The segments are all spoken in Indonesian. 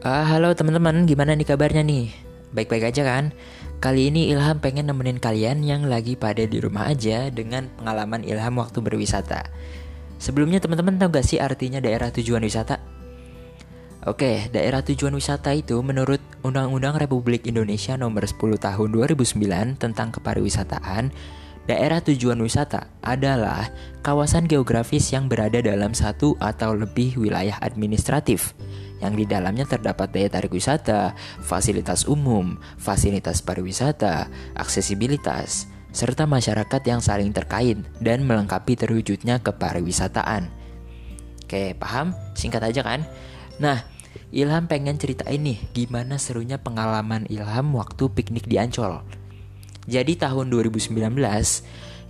Ah, halo teman-teman, gimana nih kabarnya nih? Baik-baik aja kan? Kali ini Ilham pengen nemenin kalian yang lagi pada di rumah aja dengan pengalaman Ilham waktu berwisata. Sebelumnya teman-teman tahu gak sih artinya daerah tujuan wisata? Oke, daerah tujuan wisata itu menurut Undang-Undang Republik Indonesia Nomor 10 Tahun 2009 tentang kepariwisataan, daerah tujuan wisata adalah kawasan geografis yang berada dalam satu atau lebih wilayah administratif yang di dalamnya terdapat daya tarik wisata, fasilitas umum, fasilitas pariwisata, aksesibilitas, serta masyarakat yang saling terkait dan melengkapi terwujudnya kepariwisataan. Oke, paham? Singkat aja kan? Nah, Ilham pengen ceritain nih gimana serunya pengalaman Ilham waktu piknik di Ancol. Jadi tahun 2019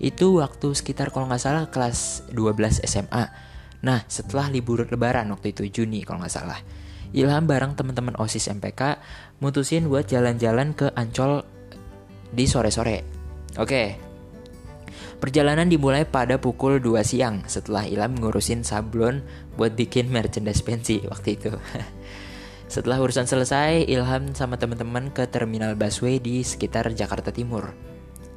itu waktu sekitar kalau nggak salah kelas 12 SMA. Nah setelah libur lebaran waktu itu Juni kalau nggak salah. Ilham bareng teman-teman OSIS MPK mutusin buat jalan-jalan ke Ancol di sore-sore. Oke. Perjalanan dimulai pada pukul 2 siang setelah Ilham ngurusin sablon buat bikin merchandise pensi waktu itu. Setelah urusan selesai, Ilham sama teman-teman ke terminal busway di sekitar Jakarta Timur.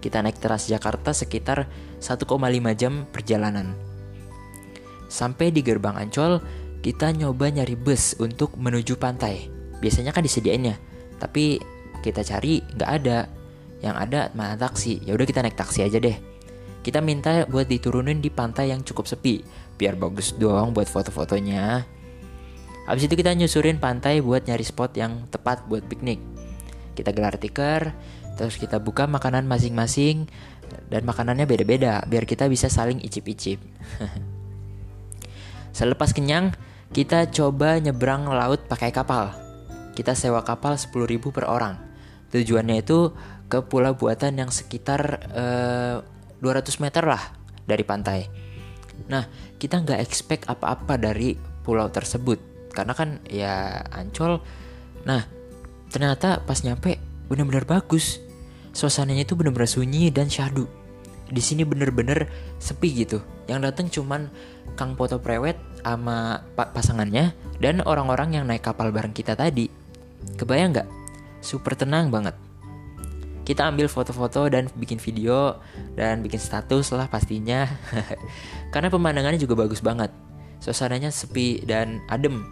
Kita naik teras Jakarta sekitar 1,5 jam perjalanan. Sampai di gerbang Ancol, kita nyoba nyari bus untuk menuju pantai. Biasanya kan disediainnya, tapi kita cari nggak ada. Yang ada mana taksi. Ya udah kita naik taksi aja deh. Kita minta buat diturunin di pantai yang cukup sepi, biar bagus doang buat foto-fotonya. Habis itu kita nyusurin pantai buat nyari spot yang tepat buat piknik. Kita gelar tikar, terus kita buka makanan masing-masing dan makanannya beda-beda biar kita bisa saling icip-icip. Selepas kenyang, kita coba nyebrang laut pakai kapal. Kita sewa kapal 10.000 per orang. Tujuannya itu ke pulau buatan yang sekitar eh, 200 meter lah dari pantai. Nah, kita nggak expect apa-apa dari pulau tersebut. Karena kan ya ancol. Nah, ternyata pas nyampe bener-bener bagus. Suasananya itu bener-bener sunyi dan syahdu. Di sini bener-bener sepi gitu. Yang datang cuman Kang Foto Prewet sama pasangannya dan orang-orang yang naik kapal bareng kita tadi. Kebayang nggak? Super tenang banget. Kita ambil foto-foto dan bikin video dan bikin status lah pastinya. Karena pemandangannya juga bagus banget. Suasananya sepi dan adem.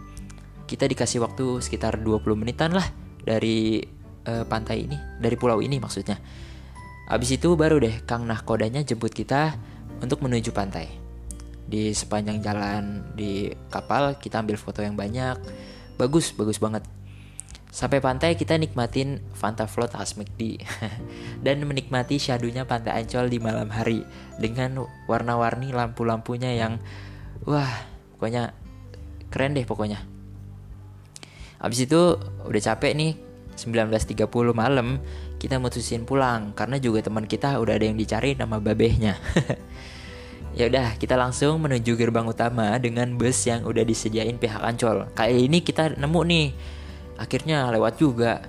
Kita dikasih waktu sekitar 20 menitan lah dari uh, pantai ini, dari pulau ini maksudnya. Abis itu baru deh Kang Nahkodanya jemput kita untuk menuju pantai. Di sepanjang jalan di kapal kita ambil foto yang banyak. Bagus bagus banget. Sampai pantai kita nikmatin Fanta Float khas McD dan menikmati syadunya pantai Ancol di malam hari dengan warna-warni lampu-lampunya yang wah pokoknya keren deh pokoknya. Abis itu udah capek nih 19.30 malam kita mutusin pulang karena juga teman kita udah ada yang dicari nama babehnya Ya udah, kita langsung menuju gerbang utama dengan bus yang udah disediain pihak Ancol. Kali ini kita nemu nih. Akhirnya lewat juga.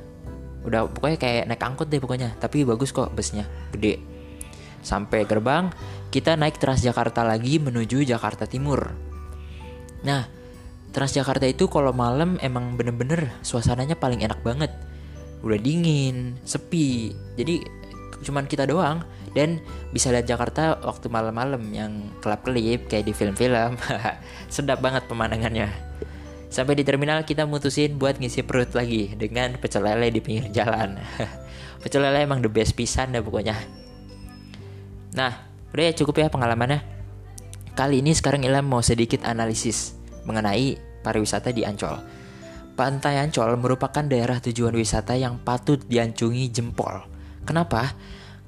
Udah pokoknya kayak naik angkot deh pokoknya, tapi bagus kok busnya, gede. Sampai gerbang, kita naik Transjakarta lagi menuju Jakarta Timur. Nah, Transjakarta itu kalau malam emang bener-bener suasananya paling enak banget. Udah dingin, sepi. Jadi cuman kita doang dan bisa lihat Jakarta waktu malam-malam yang kelap-kelip kayak di film-film. Sedap banget pemandangannya. Sampai di terminal kita mutusin buat ngisi perut lagi dengan pecel lele di pinggir jalan. pecel lele emang the best pisan dah pokoknya. Nah, udah ya cukup ya pengalamannya. Kali ini sekarang Ilham mau sedikit analisis mengenai pariwisata di Ancol. Pantai Ancol merupakan daerah tujuan wisata yang patut diancungi jempol. Kenapa?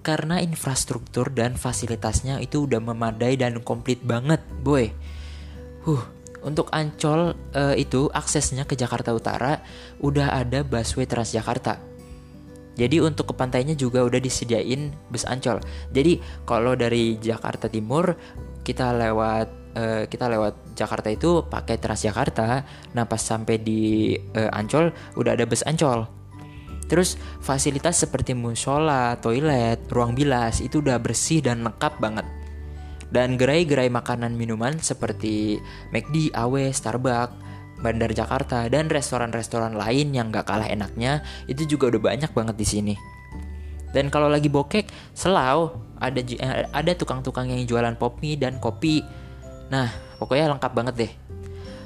karena infrastruktur dan fasilitasnya itu udah memadai dan komplit banget, boy. Huh, untuk Ancol uh, itu aksesnya ke Jakarta Utara udah ada busway Transjakarta. Jadi untuk ke pantainya juga udah disediain bus Ancol. Jadi kalau dari Jakarta Timur kita lewat uh, kita lewat Jakarta itu pakai Transjakarta. Nah pas sampai di uh, Ancol udah ada bus Ancol. Terus fasilitas seperti musola, toilet, ruang bilas itu udah bersih dan lengkap banget. Dan gerai-gerai makanan minuman seperti McD, AW, Starbucks Bandar Jakarta dan restoran-restoran lain yang gak kalah enaknya itu juga udah banyak banget di sini. Dan kalau lagi bokek, selau ada eh, ada tukang-tukang yang jualan pop mie dan kopi. Nah, pokoknya lengkap banget deh.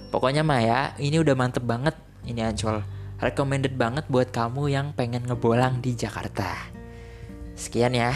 Pokoknya Maya, ini udah mantep banget ini Ancol. Recommended banget buat kamu yang pengen ngebolang di Jakarta. Sekian ya.